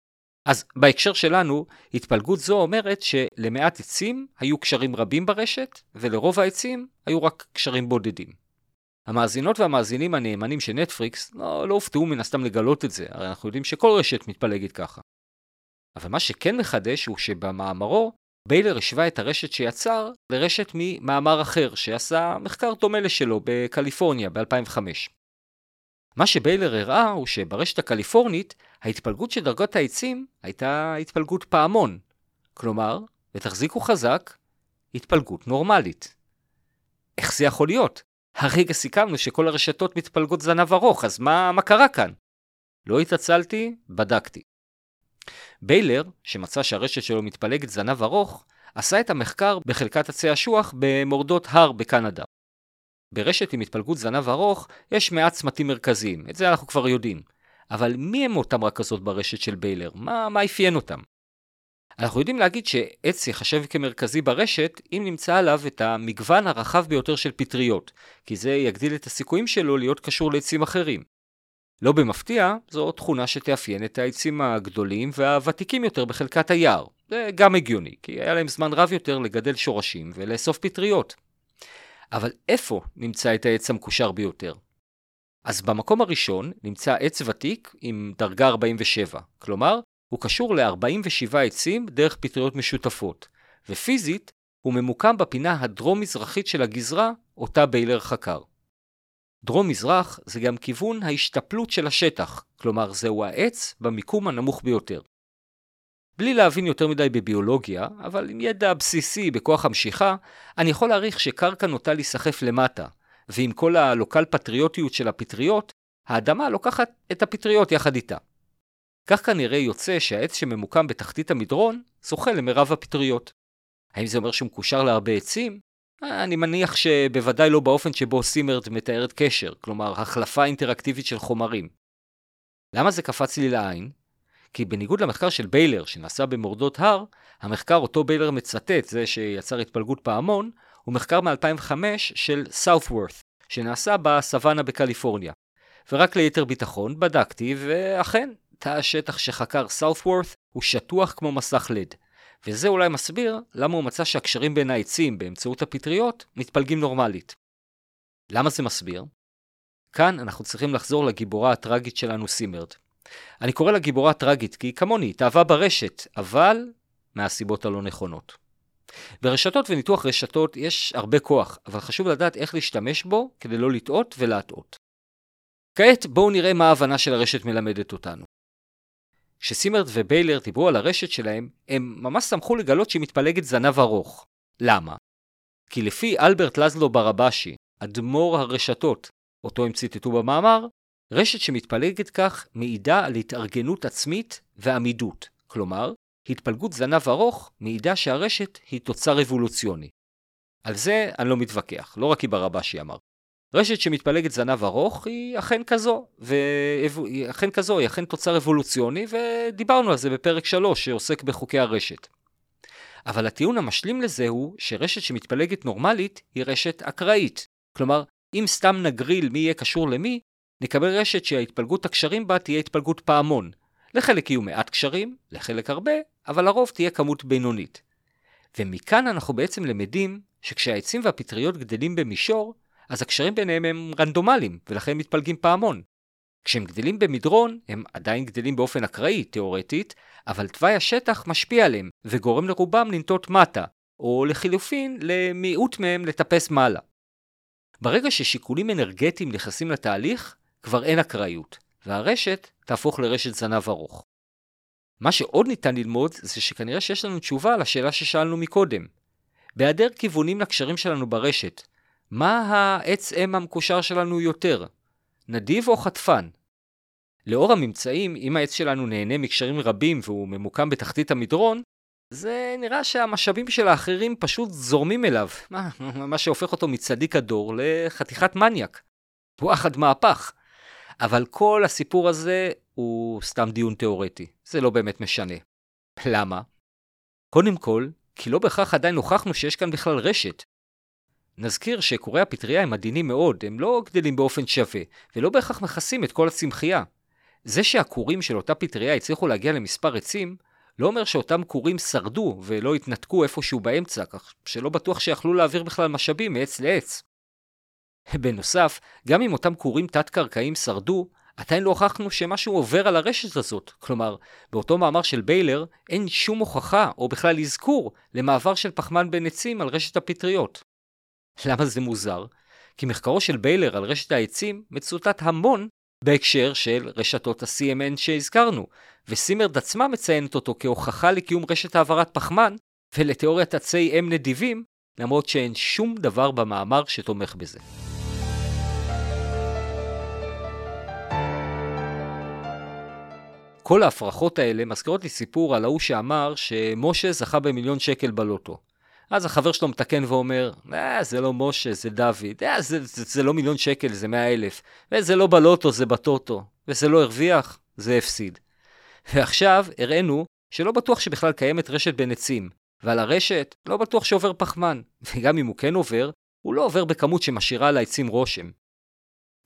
אז בהקשר שלנו, התפלגות זו אומרת שלמעט עצים היו קשרים רבים ברשת, ולרוב העצים היו רק קשרים בודדים. המאזינות והמאזינים הנאמנים של נטפריקס לא, לא הופתעו מן הסתם לגלות את זה, הרי אנחנו יודעים שכל רשת מתפלגת ככה. אבל מה שכן מחדש הוא שבמאמרו, ביילר השווה את הרשת שיצר לרשת ממאמר אחר שעשה מחקר דומה לשלו בקליפורניה ב-2005. מה שביילר הראה הוא שברשת הקליפורנית, ההתפלגות של דרגות העצים הייתה התפלגות פעמון. כלומר, ותחזיקו חזק, התפלגות נורמלית. איך זה יכול להיות? הרגע סיכמנו שכל הרשתות מתפלגות זנב ארוך, אז מה, מה קרה כאן? לא התעצלתי, בדקתי. ביילר, שמצא שהרשת שלו מתפלגת זנב ארוך, עשה את המחקר בחלקת עצי אשוח במורדות הר בקנדה. ברשת עם התפלגות זנב ארוך יש מעט צמתים מרכזיים, את זה אנחנו כבר יודעים. אבל מי הם אותם רכזות ברשת של ביילר? מה, מה אפיין אותם? אנחנו יודעים להגיד שעץ יחשב כמרכזי ברשת אם נמצא עליו את המגוון הרחב ביותר של פטריות, כי זה יגדיל את הסיכויים שלו להיות קשור לעצים אחרים. לא במפתיע, זו תכונה שתאפיין את העצים הגדולים והוותיקים יותר בחלקת היער. זה גם הגיוני, כי היה להם זמן רב יותר לגדל שורשים ולאסוף פטריות. אבל איפה נמצא את העץ המקושר ביותר? אז במקום הראשון נמצא עץ ותיק עם דרגה 47, כלומר, הוא קשור ל-47 עצים דרך פטריות משותפות, ופיזית הוא ממוקם בפינה הדרום-מזרחית של הגזרה, אותה ביילר חקר. דרום-מזרח זה גם כיוון ההשתפלות של השטח, כלומר זהו העץ במיקום הנמוך ביותר. בלי להבין יותר מדי בביולוגיה, אבל עם ידע בסיסי בכוח המשיכה, אני יכול להעריך שקרקע נוטה להיסחף למטה, ועם כל הלוקל פטריוטיות של הפטריות, האדמה לוקחת את הפטריות יחד איתה. כך כנראה יוצא שהעץ שממוקם בתחתית המדרון זוכה למרב הפטריות. האם זה אומר שהוא מקושר להרבה עצים? אני מניח שבוודאי לא באופן שבו סימרד מתארת קשר, כלומר החלפה אינטראקטיבית של חומרים. למה זה קפץ לי לעין? כי בניגוד למחקר של ביילר שנעשה במורדות הר, המחקר אותו ביילר מצטט, זה שיצר התפלגות פעמון, הוא מחקר מ-2005 של סאות'וורת, שנעשה בסוואנה בקליפורניה. ורק ליתר ביטחון בדקתי, ואכן, תא השטח שחקר סאות'וורת הוא שטוח כמו מסך לד. וזה אולי מסביר למה הוא מצא שהקשרים בין העצים באמצעות הפטריות מתפלגים נורמלית. למה זה מסביר? כאן אנחנו צריכים לחזור לגיבורה הטראגית שלנו סימרד. אני קורא לה גיבורה טראגית כי כמוני, התאהבה ברשת, אבל מהסיבות הלא נכונות. ברשתות וניתוח רשתות יש הרבה כוח, אבל חשוב לדעת איך להשתמש בו כדי לא לטעות ולהטעות. כעת בואו נראה מה ההבנה של הרשת מלמדת אותנו. כשסימרד וביילר דיברו על הרשת שלהם, הם ממש שמחו לגלות שהיא מתפלגת זנב ארוך. למה? כי לפי אלברט לזלו ברבשי, אדמו"ר הרשתות, אותו הם ציטטו במאמר, רשת שמתפלגת כך מעידה על התארגנות עצמית ועמידות. כלומר, התפלגות זנב ארוך מעידה שהרשת היא תוצר אבולוציוני. על זה אני לא מתווכח, לא רק כי ברבשי אמר. רשת שמתפלגת זנב ארוך היא אכן כזו, והיא אכן כזו, היא אכן תוצר אבולוציוני, ודיברנו על זה בפרק 3 שעוסק בחוקי הרשת. אבל הטיעון המשלים לזה הוא שרשת שמתפלגת נורמלית היא רשת אקראית. כלומר, אם סתם נגריל מי יהיה קשור למי, נקבל רשת שההתפלגות הקשרים בה תהיה התפלגות פעמון. לחלק יהיו מעט קשרים, לחלק הרבה, אבל לרוב תהיה כמות בינונית. ומכאן אנחנו בעצם למדים שכשהעצים והפטריות גדלים במישור, אז הקשרים ביניהם הם רנדומליים, ולכן מתפלגים פעמון. כשהם גדלים במדרון, הם עדיין גדלים באופן אקראי, תאורטית, אבל תוואי השטח משפיע עליהם, וגורם לרובם לנטות מטה, או לחילופין, למיעוט מהם לטפס מעלה. ברגע ששיקולים אנרגטיים נכנסים לתהליך, כבר אין אקראיות, והרשת תהפוך לרשת זנב ארוך. מה שעוד ניתן ללמוד זה שכנראה שיש לנו תשובה לשאלה ששאלנו מקודם. בהיעדר כיוונים לקשרים שלנו ברשת, מה העץ אם המקושר שלנו יותר? נדיב או חטפן? לאור הממצאים, אם העץ שלנו נהנה מקשרים רבים והוא ממוקם בתחתית המדרון, זה נראה שהמשאבים של האחרים פשוט זורמים אליו, <laughs> מה, מה שהופך אותו מצדיק הדור לחתיכת מניאק. וואחד מהפך. אבל כל הסיפור הזה הוא סתם דיון תיאורטי, זה לא באמת משנה. למה? קודם כל, כי לא בהכרח עדיין הוכחנו שיש כאן בכלל רשת. נזכיר שקורי הפטריה הם עדינים מאוד, הם לא גדלים באופן שווה, ולא בהכרח מכסים את כל הצמחייה. זה שהכורים של אותה פטריה הצליחו להגיע למספר עצים, לא אומר שאותם כורים שרדו ולא התנתקו איפשהו באמצע, כך שלא בטוח שיכלו להעביר בכלל משאבים מעץ לעץ. בנוסף, גם אם אותם כורים תת-קרקעיים שרדו, עדיין לא הוכחנו שמשהו עובר על הרשת הזאת. כלומר, באותו מאמר של ביילר, אין שום הוכחה, או בכלל אזכור, למעבר של פחמן בין עצים על רשת הפטריות. למה זה מוזר? כי מחקרו של ביילר על רשת העצים מצוטט המון בהקשר של רשתות ה-CMN שהזכרנו, וסימרד עצמה מציינת אותו כהוכחה לקיום רשת העברת פחמן ולתיאוריית עצי אם נדיבים, למרות שאין שום דבר במאמר שתומך בזה. כל ההפרחות האלה מזכירות לי סיפור על ההוא שאמר שמשה זכה במיליון שקל בלוטו. אז החבר שלו מתקן ואומר, אה, זה לא משה, זה דוד, אה, זה, זה, זה לא מיליון שקל, זה מאה אלף, וזה לא בלוטו, זה בטוטו, וזה לא הרוויח, זה הפסיד. ועכשיו הראינו שלא בטוח שבכלל קיימת רשת בין עצים, ועל הרשת לא בטוח שעובר פחמן, וגם אם הוא כן עובר, הוא לא עובר בכמות שמשאירה על העצים רושם.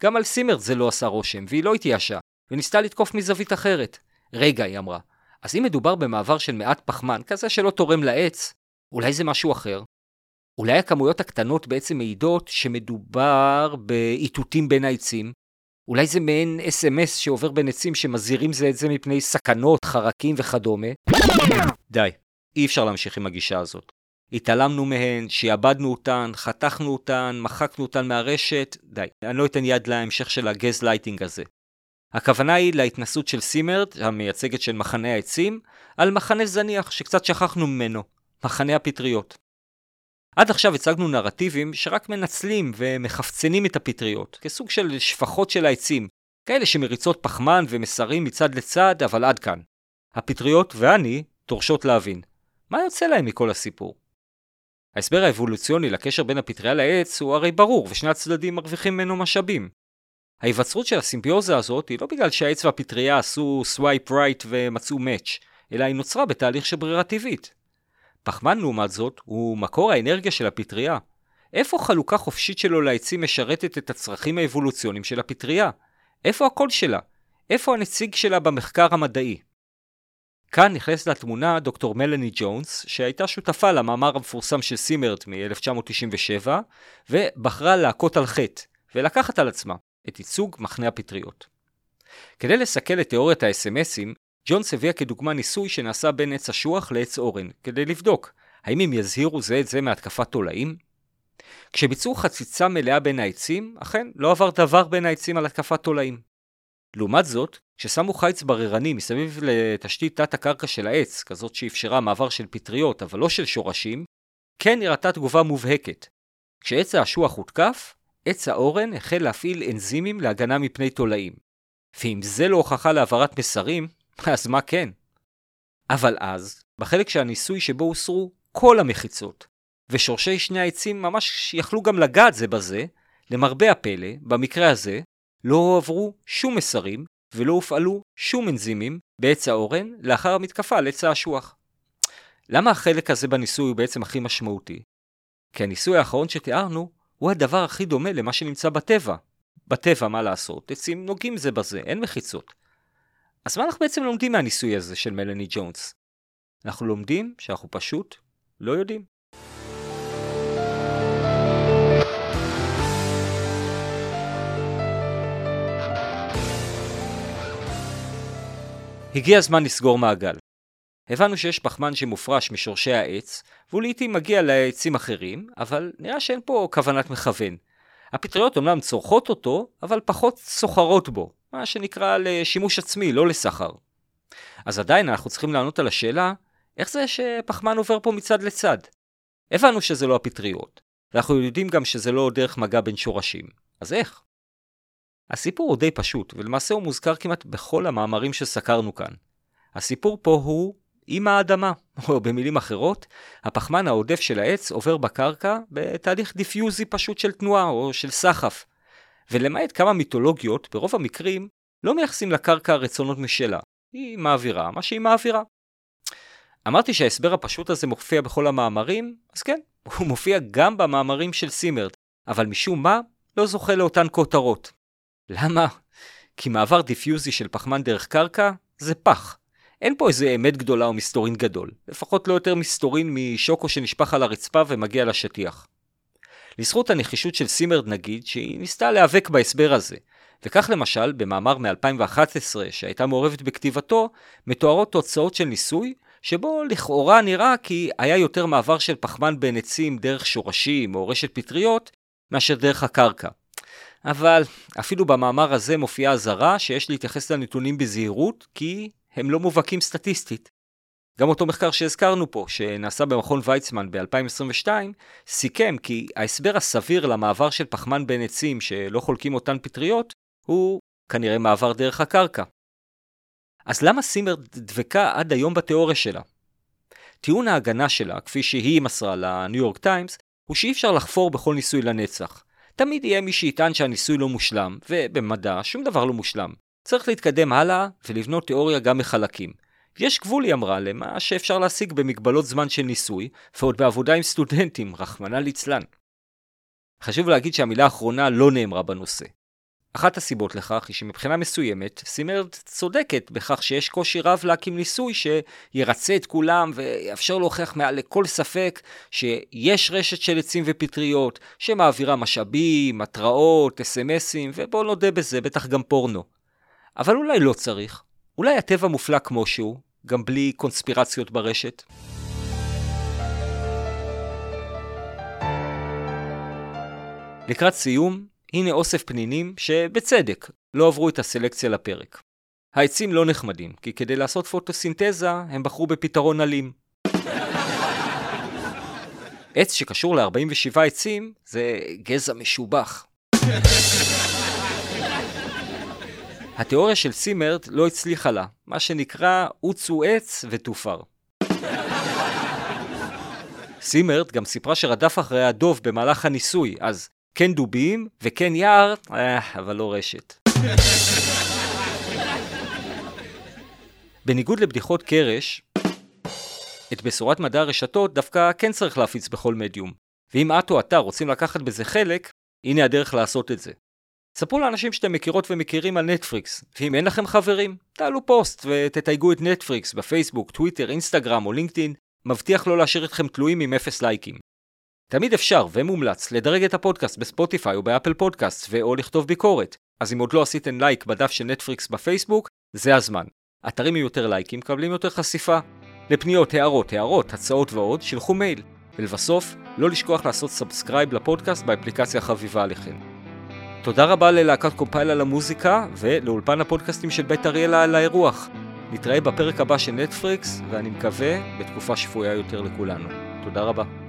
גם על סימרד זה לא עשה רושם, והיא לא התייאשה, וניסתה לתקוף מזווית אחרת. רגע, היא אמרה, אז אם מדובר במעבר של מעט פחמן, כזה שלא תורם לעץ, אולי זה משהו אחר? אולי הכמויות הקטנות בעצם מעידות שמדובר באיתותים בין העצים? אולי זה מעין SMS שעובר בין עצים שמזהירים זה את זה מפני סכנות, חרקים וכדומה? די, אי אפשר להמשיך עם הגישה הזאת. התעלמנו מהן, שיעבדנו אותן, חתכנו אותן, מחקנו אותן מהרשת, די, אני לא אתן יד להמשך של הגז לייטינג הזה. הכוונה היא להתנסות של סימרד, המייצגת של מחנה העצים, על מחנה זניח שקצת שכחנו ממנו, מחנה הפטריות. עד עכשיו הצגנו נרטיבים שרק מנצלים ומחפצנים את הפטריות, כסוג של שפחות של העצים, כאלה שמריצות פחמן ומסרים מצד לצד, אבל עד כאן. הפטריות ואני דורשות להבין, מה יוצא להם מכל הסיפור? ההסבר האבולוציוני לקשר בין הפטריה לעץ הוא הרי ברור, ושני הצדדים מרוויחים ממנו משאבים. ההיווצרות של הסימביוזה הזאת היא לא בגלל שהעץ והפטריה עשו swipe right ומצאו match, אלא היא נוצרה בתהליך של ברירה טבעית. פחמן לעומת זאת הוא מקור האנרגיה של הפטריה. איפה חלוקה חופשית שלו לעצים משרתת את הצרכים האבולוציוניים של הפטריה? איפה הקול שלה? איפה הנציג שלה במחקר המדעי? כאן נכנסת לתמונה דוקטור מלאני ג'ונס, שהייתה שותפה למאמר המפורסם של סימרד מ-1997, ובחרה להכות על חטא, ולקחת על עצמה את ייצוג מחנה הפטריות. כדי לסכל את תיאוריית ה-SMSים, ג'ונס הביאה כדוגמה ניסוי שנעשה בין עץ אשוח לעץ אורן, כדי לבדוק האם הם יזהירו זה את זה מהתקפת תולעים? כשביצעו חציצה מלאה בין העצים, אכן לא עבר דבר בין העצים על התקפת תולעים. לעומת זאת, כששמו חיץ בררני מסביב לתשתית תת הקרקע של העץ, כזאת שאפשרה מעבר של פטריות אבל לא של שורשים, כן נראתה תגובה מובהקת. כשעץ האשוח הותקף, עץ האורן החל להפעיל אנזימים להגנה מפני תולעים. ואם זה לא הוכחה להעברת מסרים, אז מה כן? אבל אז, בחלק של הניסוי שבו הוסרו כל המחיצות, ושורשי שני העצים ממש יכלו גם לגעת זה בזה, למרבה הפלא, במקרה הזה, לא הועברו שום מסרים ולא הופעלו שום אנזימים בעץ האורן לאחר המתקפה על עץ האשוח. למה החלק הזה בניסוי הוא בעצם הכי משמעותי? כי הניסוי האחרון שתיארנו הוא הדבר הכי דומה למה שנמצא בטבע. בטבע, מה לעשות? עצים נוגעים זה בזה, אין מחיצות. אז מה אנחנו בעצם לומדים מהניסוי הזה של מלאני ג'ונס? אנחנו לומדים שאנחנו פשוט לא יודעים. הגיע הזמן לסגור מעגל. הבנו שיש פחמן שמופרש משורשי העץ, והוא לעיתים מגיע לעצים אחרים, אבל נראה שאין פה כוונת מכוון. הפטריות אומנם צורכות אותו, אבל פחות סוחרות בו, מה שנקרא לשימוש עצמי, לא לסחר. אז עדיין אנחנו צריכים לענות על השאלה, איך זה שפחמן עובר פה מצד לצד? הבנו שזה לא הפטריות, ואנחנו יודעים גם שזה לא דרך מגע בין שורשים, אז איך? הסיפור הוא די פשוט, ולמעשה הוא מוזכר כמעט בכל המאמרים שסקרנו כאן. הסיפור פה הוא עם האדמה, <laughs> או במילים אחרות, הפחמן העודף של העץ עובר בקרקע בתהליך דיפיוזי פשוט של תנועה או של סחף. ולמעט כמה מיתולוגיות, ברוב המקרים לא מייחסים לקרקע רצונות משלה. היא מעבירה מה שהיא מעבירה. אמרתי שההסבר הפשוט הזה מופיע בכל המאמרים, אז כן, <laughs> הוא מופיע גם במאמרים של סימרד, אבל משום מה לא זוכה לאותן כותרות. למה? כי מעבר דיפיוזי של פחמן דרך קרקע זה פח. אין פה איזה אמת גדולה או מסתורין גדול, לפחות לא יותר מסתורין משוקו שנשפך על הרצפה ומגיע לשטיח. לזכות הנחישות של סימרד נגיד, שהיא ניסתה להיאבק בהסבר הזה, וכך למשל, במאמר מ-2011 שהייתה מעורבת בכתיבתו, מתוארות תוצאות של ניסוי, שבו לכאורה נראה כי היה יותר מעבר של פחמן בין עצים דרך שורשים או רשת פטריות, מאשר דרך הקרקע. אבל אפילו במאמר הזה מופיעה אזהרה שיש להתייחס לנתונים בזהירות, כי הם לא מובהקים סטטיסטית. גם אותו מחקר שהזכרנו פה, שנעשה במכון ויצמן ב-2022, סיכם כי ההסבר הסביר למעבר של פחמן בין עצים שלא חולקים אותן פטריות, הוא כנראה מעבר דרך הקרקע. אז למה סימר דבקה עד היום בתיאוריה שלה? טיעון ההגנה שלה, כפי שהיא מסרה לניו יורק טיימס, הוא שאי אפשר לחפור בכל ניסוי לנצח. תמיד יהיה מי שיטען שהניסוי לא מושלם, ובמדע שום דבר לא מושלם. צריך להתקדם הלאה ולבנות תיאוריה גם מחלקים. יש גבול, היא אמרה, למה שאפשר להשיג במגבלות זמן של ניסוי, ועוד בעבודה עם סטודנטים, רחמנא ליצלן. חשוב להגיד שהמילה האחרונה לא נאמרה בנושא. אחת הסיבות לכך היא שמבחינה מסוימת, סימרד צודקת בכך שיש קושי רב להקים ניסוי שירצה את כולם ויאפשר להוכיח מעל לכל ספק שיש רשת של עצים ופטריות שמעבירה משאבים, התראות, אס.אם.אסים, ובואו נודה בזה, בטח גם פורנו. אבל אולי לא צריך. אולי הטבע מופלא כמו שהוא, גם בלי קונספירציות ברשת. לקראת סיום, הנה אוסף פנינים שבצדק לא עברו את הסלקציה לפרק. העצים לא נחמדים, כי כדי לעשות פוטוסינתזה הם בחרו בפתרון אלים. עץ שקשור ל-47 עצים זה גזע משובח. התיאוריה של סימרד לא הצליחה לה, מה שנקרא עוצו עץ ותופר. סימרד גם סיפרה שרדף אחרי הדוב במהלך הניסוי, אז כן דובים וכן יער, אה, אבל לא רשת. בניגוד לבדיחות קרש, את בשורת מדע הרשתות דווקא כן צריך להפיץ בכל מדיום. ואם את או אתה רוצים לקחת בזה חלק, הנה הדרך לעשות את זה. ספרו לאנשים שאתם מכירות ומכירים על נטפריקס, ואם אין לכם חברים, תעלו פוסט ותתייגו את נטפריקס בפייסבוק, טוויטר, אינסטגרם או לינקדאין, מבטיח לא להשאיר אתכם תלויים עם אפס לייקים. תמיד אפשר ומומלץ לדרג את הפודקאסט בספוטיפיי או באפל פודקאסט ו/או לכתוב ביקורת, אז אם עוד לא עשיתם לייק בדף של נטפריקס בפייסבוק, זה הזמן. אתרים עם יותר לייקים מקבלים יותר חשיפה. לפניות, הערות, הארות, הצעות ועוד, שילחו מייל. ולבסוף, לא לשכוח לעשות subscribe לפודקאסט באפליקציה החביבה עליכם. תודה רבה ללהקת קומפייל על המוזיקה, ולאולפן הפודקאסטים של בית אריאלה על האירוח. נתראה בפרק הבא של נטפריקס, ואני מקווה בתקופה שפויה יותר לכולנו. תודה רבה.